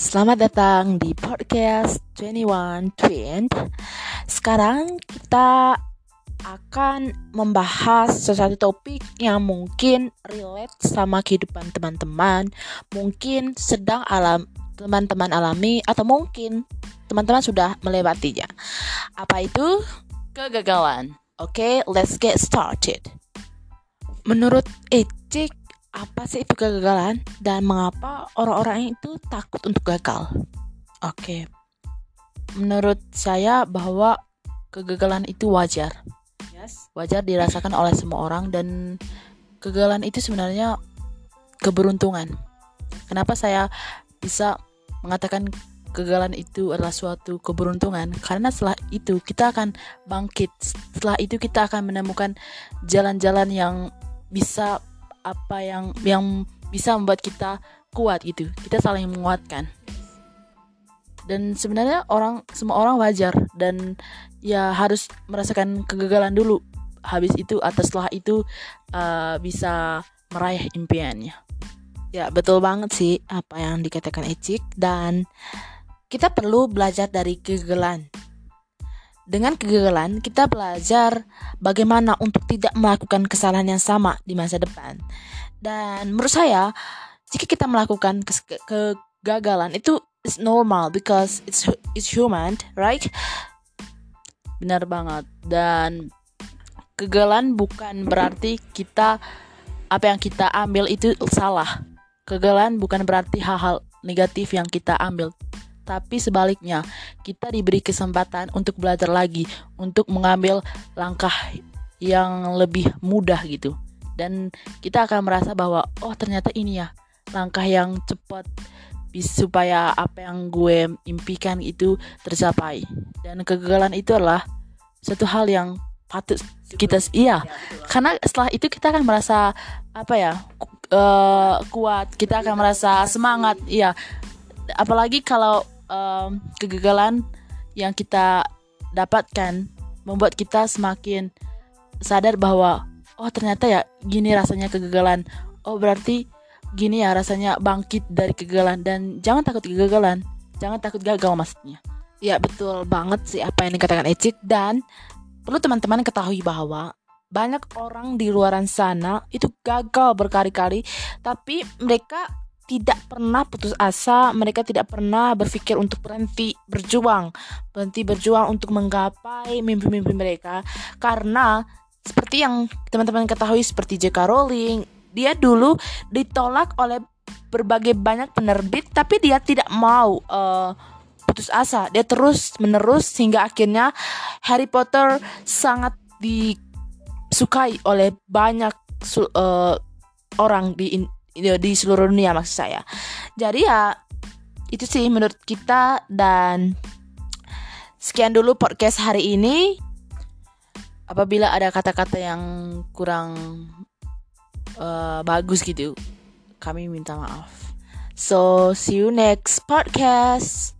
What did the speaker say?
Selamat datang di podcast 21 Twin. Sekarang kita akan membahas sesuatu topik yang mungkin relate sama kehidupan teman-teman, mungkin sedang alam teman-teman alami atau mungkin teman-teman sudah melewatinya. Apa itu? Kegagalan. Oke, okay, let's get started. Menurut Ecik, apa sih itu kegagalan dan mengapa orang-orang itu takut untuk gagal? Oke, okay. menurut saya bahwa kegagalan itu wajar. Yes. Wajar dirasakan oleh semua orang dan kegagalan itu sebenarnya keberuntungan. Kenapa saya bisa mengatakan kegagalan itu adalah suatu keberuntungan? Karena setelah itu kita akan bangkit. Setelah itu kita akan menemukan jalan-jalan yang bisa apa yang yang bisa membuat kita kuat gitu. Kita saling menguatkan. Dan sebenarnya orang semua orang wajar. Dan ya harus merasakan kegagalan dulu. Habis itu atau setelah itu uh, bisa meraih impiannya. Ya betul banget sih apa yang dikatakan Ecik. Dan kita perlu belajar dari kegagalan dengan kegagalan, kita belajar bagaimana untuk tidak melakukan kesalahan yang sama di masa depan. Dan menurut saya, jika kita melakukan ke kegagalan itu is normal because it's it's human, right? Benar banget. Dan kegagalan bukan berarti kita apa yang kita ambil itu salah. Kegagalan bukan berarti hal-hal negatif yang kita ambil tapi sebaliknya, kita diberi kesempatan untuk belajar lagi, untuk mengambil langkah yang lebih mudah gitu. Dan kita akan merasa bahwa oh ternyata ini ya langkah yang cepat supaya apa yang gue impikan itu tercapai. Dan kegagalan itu adalah satu hal yang patut kita iya. Karena setelah itu kita akan merasa apa ya? Uh, kuat, kita akan merasa semangat, iya. Apalagi kalau um, kegagalan yang kita dapatkan membuat kita semakin sadar bahwa oh ternyata ya gini rasanya kegagalan. Oh berarti gini ya rasanya bangkit dari kegagalan. Dan jangan takut kegagalan. Jangan takut gagal maksudnya. Ya betul banget sih apa yang dikatakan Ecik. Dan perlu teman-teman ketahui bahwa banyak orang di luaran sana itu gagal berkali-kali. Tapi mereka tidak pernah putus asa, mereka tidak pernah berpikir untuk berhenti berjuang, berhenti berjuang untuk menggapai mimpi-mimpi mereka karena seperti yang teman-teman ketahui seperti J.K. Rowling, dia dulu ditolak oleh berbagai banyak penerbit tapi dia tidak mau uh, putus asa. Dia terus menerus hingga akhirnya Harry Potter sangat disukai oleh banyak uh, orang di di seluruh dunia maksud saya. Jadi ya itu sih menurut kita. Dan sekian dulu podcast hari ini. Apabila ada kata-kata yang kurang uh, bagus gitu kami minta maaf. So see you next podcast